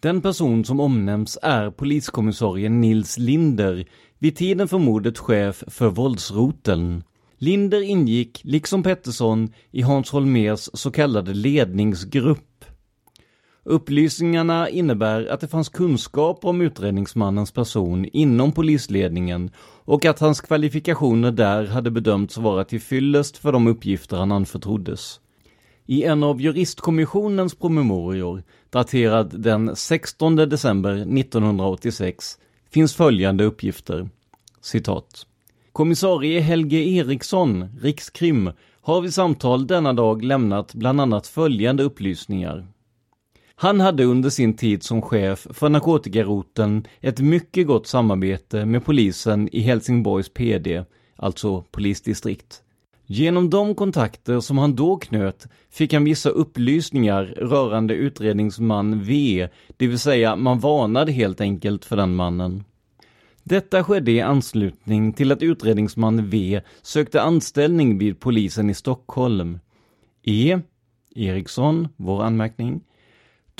Den person som omnämns är poliskommissarien Nils Linder, vid tiden för mordet chef för våldsroteln. Linder ingick, liksom Pettersson, i Hans Holmers så kallade ledningsgrupp Upplysningarna innebär att det fanns kunskap om utredningsmannens person inom polisledningen och att hans kvalifikationer där hade bedömts vara till fyllest för de uppgifter han anförtroddes. I en av juristkommissionens promemorior, daterad den 16 december 1986, finns följande uppgifter. Citat. Kommissarie Helge Eriksson, Rikskrim, har vid samtal denna dag lämnat bland annat följande upplysningar. Han hade under sin tid som chef för narkotikaroten ett mycket gott samarbete med polisen i Helsingborgs PD, alltså polisdistrikt. Genom de kontakter som han då knöt fick han vissa upplysningar rörande utredningsman V, det vill säga man varnade helt enkelt för den mannen. Detta skedde i anslutning till att utredningsman V sökte anställning vid polisen i Stockholm. E. Eriksson, vår anmärkning,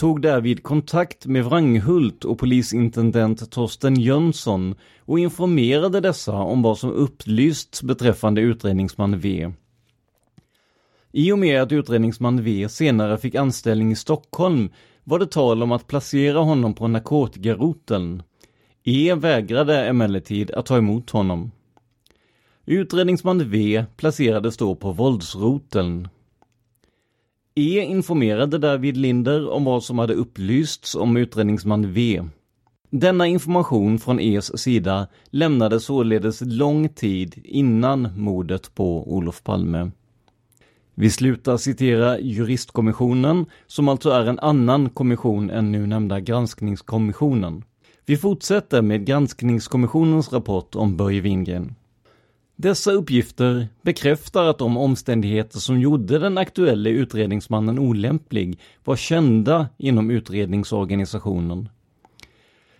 tog därvid kontakt med Wranghult och polisintendent Torsten Jönsson och informerade dessa om vad som upplysts beträffande utredningsman V. I och med att utredningsman V senare fick anställning i Stockholm var det tal om att placera honom på narkotikaroteln. E vägrade emellertid att ta emot honom. Utredningsman V placerades då på våldsroteln. E informerade David Linder om vad som hade upplysts om utredningsman V. Denna information från E's sida lämnades således lång tid innan mordet på Olof Palme. Vi slutar citera juristkommissionen, som alltså är en annan kommission än nu nämnda granskningskommissionen. Vi fortsätter med granskningskommissionens rapport om Börje Wingren. Dessa uppgifter bekräftar att de omständigheter som gjorde den aktuelle utredningsmannen olämplig var kända inom utredningsorganisationen.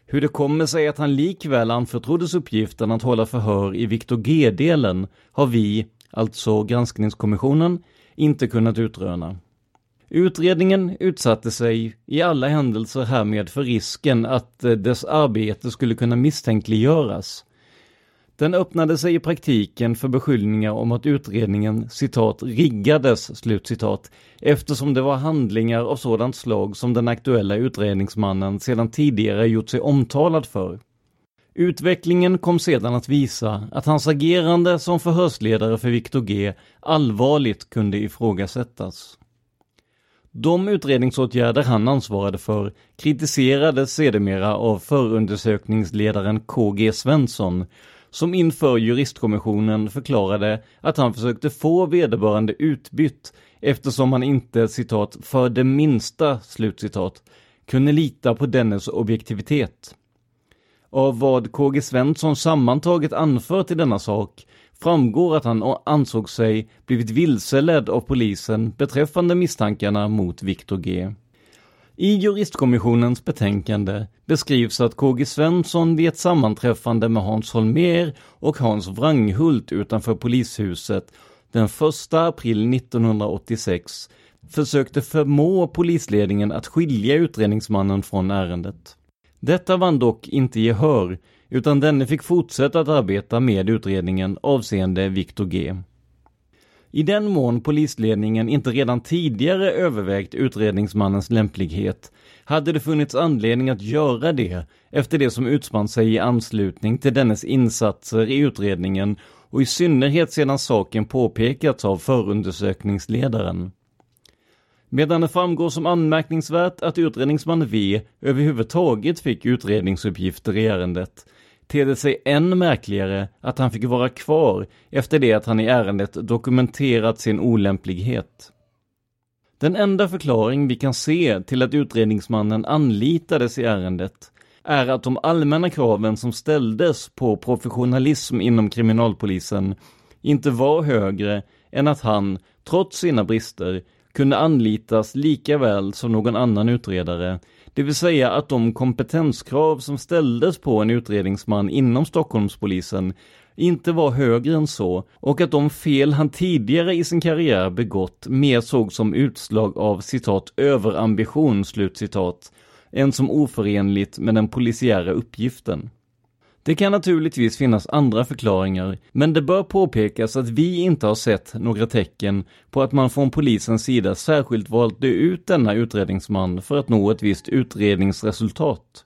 Hur det kommer sig att han likväl anförtroddes uppgiften att hålla förhör i Viktor G-delen har vi, alltså granskningskommissionen, inte kunnat utröna. Utredningen utsatte sig i alla händelser härmed för risken att eh, dess arbete skulle kunna misstänkliggöras. Den öppnade sig i praktiken för beskyllningar om att utredningen citat riggades slutcitat eftersom det var handlingar av sådant slag som den aktuella utredningsmannen sedan tidigare gjort sig omtalad för. Utvecklingen kom sedan att visa att hans agerande som förhörsledare för Viktor G allvarligt kunde ifrågasättas. De utredningsåtgärder han ansvarade för kritiserades sedermera av förundersökningsledaren KG Svensson som inför juristkommissionen förklarade att han försökte få vederbörande utbytt eftersom han inte citat för det minsta slutcitat kunde lita på dennes objektivitet. Av vad KG Svensson sammantaget anfört i denna sak framgår att han ansåg sig blivit vilseledd av polisen beträffande misstankarna mot Viktor G. I juristkommissionens betänkande beskrivs att KG Svensson vid ett sammanträffande med Hans Holmer och Hans Wranghult utanför polishuset den 1 april 1986 försökte förmå polisledningen att skilja utredningsmannen från ärendet. Detta vann dock inte gehör, utan denne fick fortsätta att arbeta med utredningen avseende Viktor G. I den mån polisledningen inte redan tidigare övervägt utredningsmannens lämplighet hade det funnits anledning att göra det efter det som utspann sig i anslutning till dennes insatser i utredningen och i synnerhet sedan saken påpekats av förundersökningsledaren. Medan det framgår som anmärkningsvärt att utredningsman V överhuvudtaget fick utredningsuppgifter i ärendet ter det sig än märkligare att han fick vara kvar efter det att han i ärendet dokumenterat sin olämplighet. Den enda förklaring vi kan se till att utredningsmannen anlitades i ärendet är att de allmänna kraven som ställdes på professionalism inom kriminalpolisen inte var högre än att han, trots sina brister, kunde anlitas lika väl som någon annan utredare det vill säga att de kompetenskrav som ställdes på en utredningsman inom Stockholmspolisen inte var högre än så och att de fel han tidigare i sin karriär begått mer såg som utslag av citat överambition slutcitat än som oförenligt med den polisiära uppgiften. Det kan naturligtvis finnas andra förklaringar, men det bör påpekas att vi inte har sett några tecken på att man från polisens sida särskilt valde ut denna utredningsman för att nå ett visst utredningsresultat.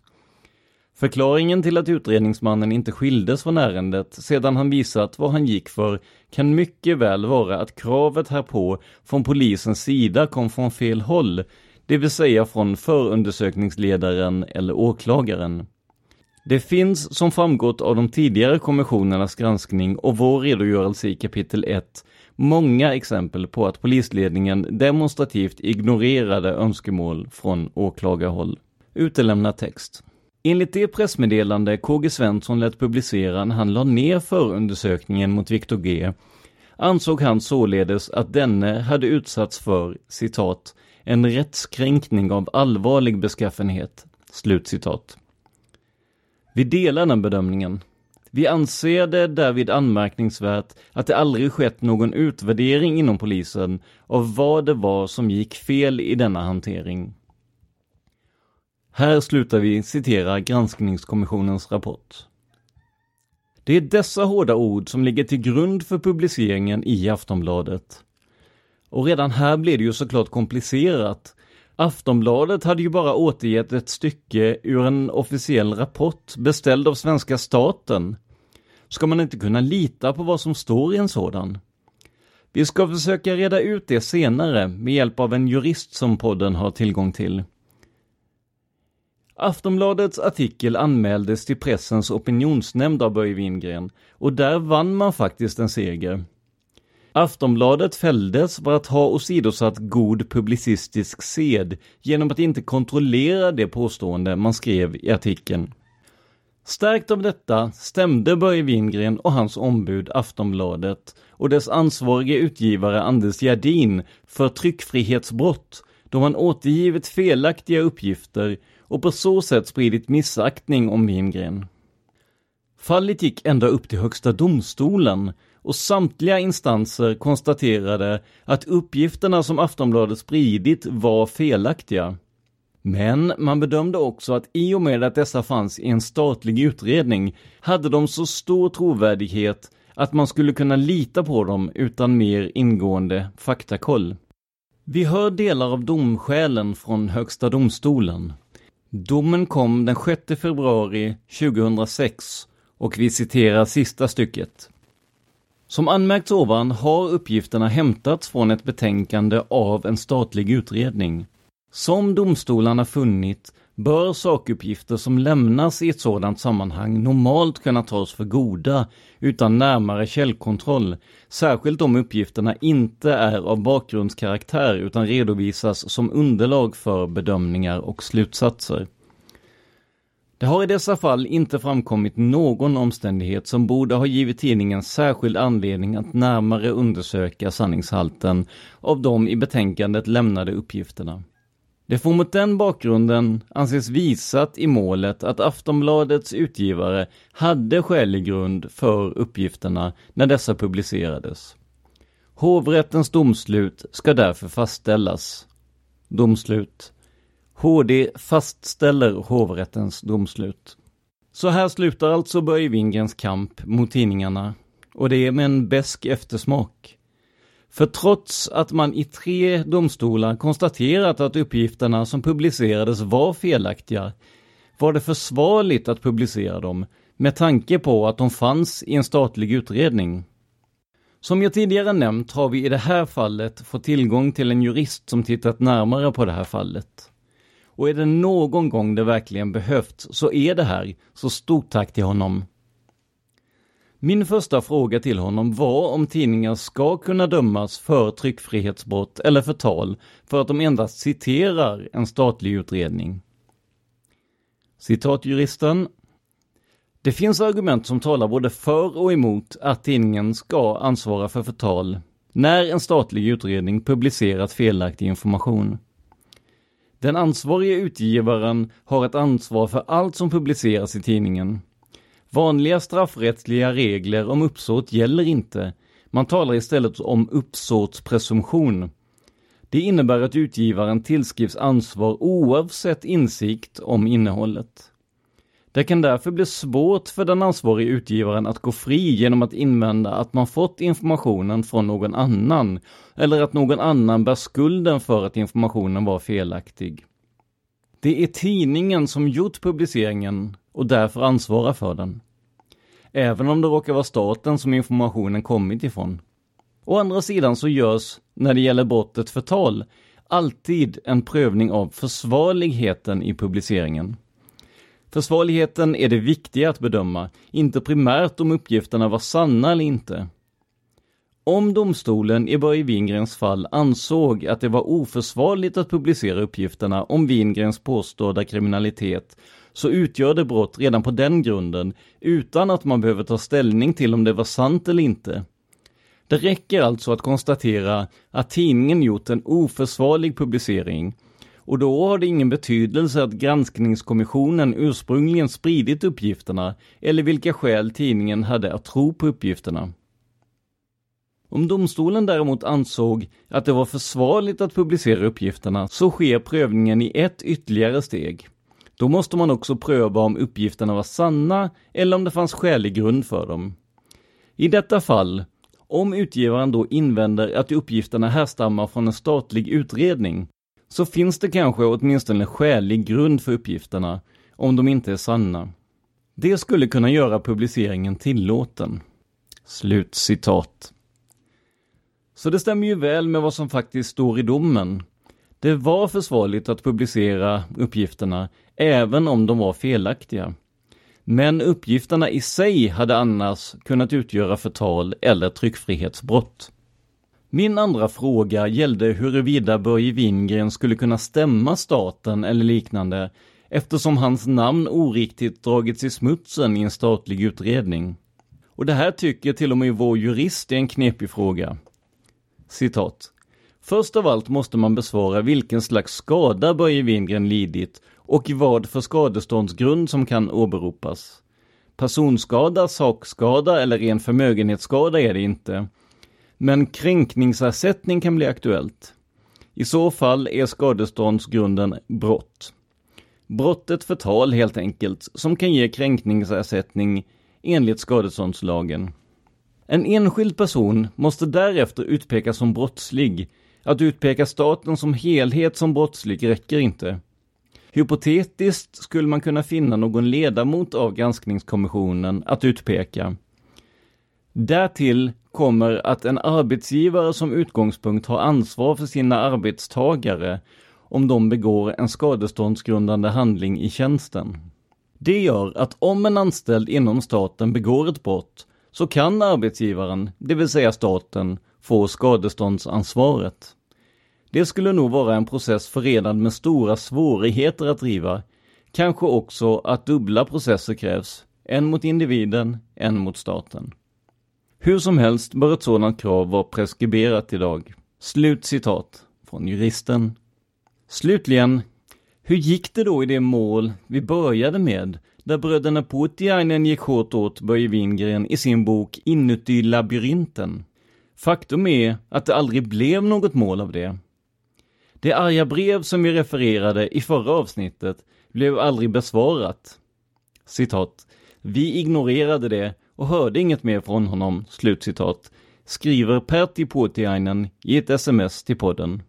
Förklaringen till att utredningsmannen inte skildes från ärendet sedan han visat vad han gick för kan mycket väl vara att kravet härpå från polisens sida kom från fel håll, det vill säga från förundersökningsledaren eller åklagaren. Det finns, som framgått av de tidigare kommissionernas granskning och vår redogörelse i kapitel 1, många exempel på att polisledningen demonstrativt ignorerade önskemål från åklagarhåll. Utelämnad text. Enligt det pressmeddelande KG Svensson lät publicera när han la ner förundersökningen mot Viktor G ansåg han således att denne hade utsatts för, citat, en rättskränkning av allvarlig beskaffenhet, slutcitat. Vi delar den bedömningen. Vi anser det därvid anmärkningsvärt att det aldrig skett någon utvärdering inom polisen av vad det var som gick fel i denna hantering. Här slutar vi citera granskningskommissionens rapport. Det är dessa hårda ord som ligger till grund för publiceringen i Aftonbladet. Och redan här blir det ju såklart komplicerat Aftonbladet hade ju bara återgett ett stycke ur en officiell rapport beställd av svenska staten. Ska man inte kunna lita på vad som står i en sådan? Vi ska försöka reda ut det senare med hjälp av en jurist som podden har tillgång till. Aftonbladets artikel anmäldes till Pressens opinionsnämnd av Börje Wingren och där vann man faktiskt en seger. Aftonbladet fälldes för att ha åsidosatt god publicistisk sed genom att inte kontrollera det påstående man skrev i artikeln. Stärkt av detta stämde Börje Wingren och hans ombud Aftonbladet och dess ansvarige utgivare Anders Gerdin för tryckfrihetsbrott då man återgivit felaktiga uppgifter och på så sätt spridit missaktning om Wingren. Fallet gick ända upp till Högsta domstolen och samtliga instanser konstaterade att uppgifterna som Aftonbladet spridit var felaktiga. Men man bedömde också att i och med att dessa fanns i en statlig utredning hade de så stor trovärdighet att man skulle kunna lita på dem utan mer ingående faktakoll. Vi hör delar av domskälen från Högsta domstolen. Domen kom den 6 februari 2006 och vi citerar sista stycket. Som anmärkts ovan har uppgifterna hämtats från ett betänkande av en statlig utredning. Som domstolarna funnit bör sakuppgifter som lämnas i ett sådant sammanhang normalt kunna tas för goda utan närmare källkontroll, särskilt om uppgifterna inte är av bakgrundskaraktär utan redovisas som underlag för bedömningar och slutsatser. Det har i dessa fall inte framkommit någon omständighet som borde ha givit tidningen särskild anledning att närmare undersöka sanningshalten av de i betänkandet lämnade uppgifterna. Det får mot den bakgrunden anses visat i målet att Aftonbladets utgivare hade skälig grund för uppgifterna när dessa publicerades. Hovrättens domslut ska därför fastställas. Domslut HD fastställer hovrättens domslut. Så här slutar alltså Börje Wingrens kamp mot tidningarna och det är med en besk eftersmak. För trots att man i tre domstolar konstaterat att uppgifterna som publicerades var felaktiga var det försvarligt att publicera dem med tanke på att de fanns i en statlig utredning. Som jag tidigare nämnt har vi i det här fallet fått tillgång till en jurist som tittat närmare på det här fallet. Och är det någon gång det verkligen behövts så är det här, så stort tack till honom. Min första fråga till honom var om tidningar ska kunna dömas för tryckfrihetsbrott eller förtal för att de endast citerar en statlig utredning. Citatjuristen. Det finns argument som talar både för och emot att tidningen ska ansvara för förtal när en statlig utredning publicerat felaktig information. Den ansvariga utgivaren har ett ansvar för allt som publiceras i tidningen. Vanliga straffrättsliga regler om uppsåt gäller inte. Man talar istället om uppsåtspresumtion. Det innebär att utgivaren tillskrivs ansvar oavsett insikt om innehållet. Det kan därför bli svårt för den ansvarige utgivaren att gå fri genom att invända att man fått informationen från någon annan, eller att någon annan bär skulden för att informationen var felaktig. Det är tidningen som gjort publiceringen och därför ansvarar för den. Även om det råkar vara staten som informationen kommit ifrån. Å andra sidan så görs, när det gäller brottet förtal, alltid en prövning av försvarligheten i publiceringen. Försvarligheten är det viktiga att bedöma, inte primärt om uppgifterna var sanna eller inte. Om domstolen i Börje Wingrens fall ansåg att det var oförsvarligt att publicera uppgifterna om Wingrens påstådda kriminalitet så utgör det brott redan på den grunden utan att man behöver ta ställning till om det var sant eller inte. Det räcker alltså att konstatera att tidningen gjort en oförsvarlig publicering och då har det ingen betydelse att granskningskommissionen ursprungligen spridit uppgifterna eller vilka skäl tidningen hade att tro på uppgifterna. Om domstolen däremot ansåg att det var försvarligt att publicera uppgifterna så sker prövningen i ett ytterligare steg. Då måste man också pröva om uppgifterna var sanna eller om det fanns skälig grund för dem. I detta fall, om utgivaren då invänder att uppgifterna härstammar från en statlig utredning, så finns det kanske åtminstone skälig grund för uppgifterna, om de inte är sanna. Det skulle kunna göra publiceringen tillåten. Slut citat. Så det stämmer ju väl med vad som faktiskt står i domen. Det var försvarligt att publicera uppgifterna, även om de var felaktiga. Men uppgifterna i sig hade annars kunnat utgöra förtal eller tryckfrihetsbrott. Min andra fråga gällde huruvida Börje Wingren skulle kunna stämma staten eller liknande eftersom hans namn oriktigt dragits i smutsen i en statlig utredning. Och det här tycker till och med vår jurist är en knepig fråga. Citat. Först av allt måste man besvara vilken slags skada Börje Wingren lidit och vad för skadeståndsgrund som kan åberopas. Personskada, sakskada eller ren förmögenhetsskada är det inte. Men kränkningsersättning kan bli aktuellt. I så fall är skadeståndsgrunden brott. Brottet förtal helt enkelt, som kan ge kränkningsersättning enligt skadeståndslagen. En enskild person måste därefter utpekas som brottslig. Att utpeka staten som helhet som brottslig räcker inte. Hypotetiskt skulle man kunna finna någon ledamot av granskningskommissionen att utpeka. Därtill kommer att en arbetsgivare som utgångspunkt har ansvar för sina arbetstagare om de begår en skadeståndsgrundande handling i tjänsten. Det gör att om en anställd inom staten begår ett brott så kan arbetsgivaren, det vill säga staten, få skadeståndsansvaret. Det skulle nog vara en process förenad med stora svårigheter att driva. Kanske också att dubbla processer krävs, en mot individen, en mot staten. Hur som helst bör ett sådant krav vara preskriberat idag. Slut citat från juristen. Slutligen, hur gick det då i det mål vi började med, där bröderna Puutiainen gick hårt åt Börje Wingren i sin bok Inuti labyrinten? Faktum är att det aldrig blev något mål av det. Det arga brev som vi refererade i förra avsnittet blev aldrig besvarat. Citat. Vi ignorerade det och hörde inget mer från honom, slutcitat, skriver Pertti Puotiainen i ett sms till podden.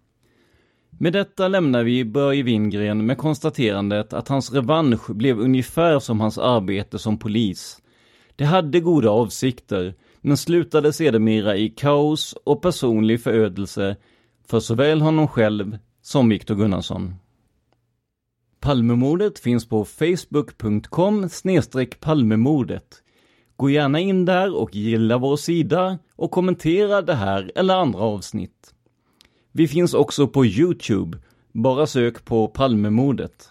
Med detta lämnar vi Börje Wingren med konstaterandet att hans revansch blev ungefär som hans arbete som polis. Det hade goda avsikter, men slutade sedermera i kaos och personlig förödelse för såväl honom själv som Viktor Gunnarsson. Palmemordet finns på facebook.com palmemordet. Gå gärna in där och gilla vår sida och kommentera det här eller andra avsnitt. Vi finns också på Youtube. Bara sök på Palmemordet.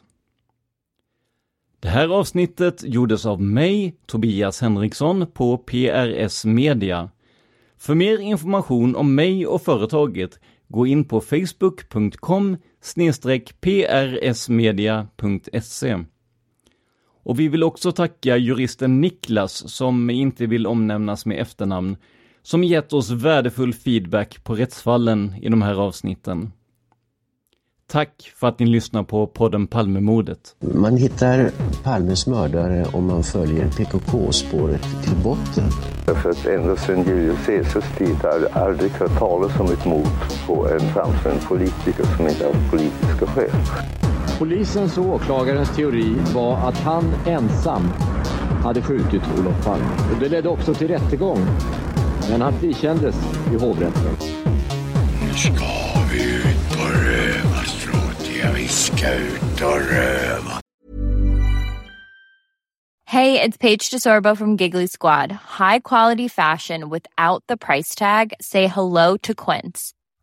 Det här avsnittet gjordes av mig, Tobias Henriksson, på PRS Media. För mer information om mig och företaget, gå in på facebook.com prsmedia.se. Och vi vill också tacka juristen Niklas, som inte vill omnämnas med efternamn, som gett oss värdefull feedback på rättsfallen i de här avsnitten. Tack för att ni lyssnar på podden Palmemordet. Man hittar Palmes mördare om man följer PKK-spåret till botten. För att ända sedan Julius Caesars tid har det aldrig hört talas om ett mord på en framstående politiker som inte har politiska skäl. Polisens och åklagarens teori var att han ensam hade skjutit Olof Palme. Och det ledde också till rättegång men han frikändes i hovrätten. Nu ska vi ut och röva, Stråtiga. Vi ska ut och röva. Hey, it's Paige DeSorbo from Giggly Squad. High quality fashion without the price tag. Say hello to Quince.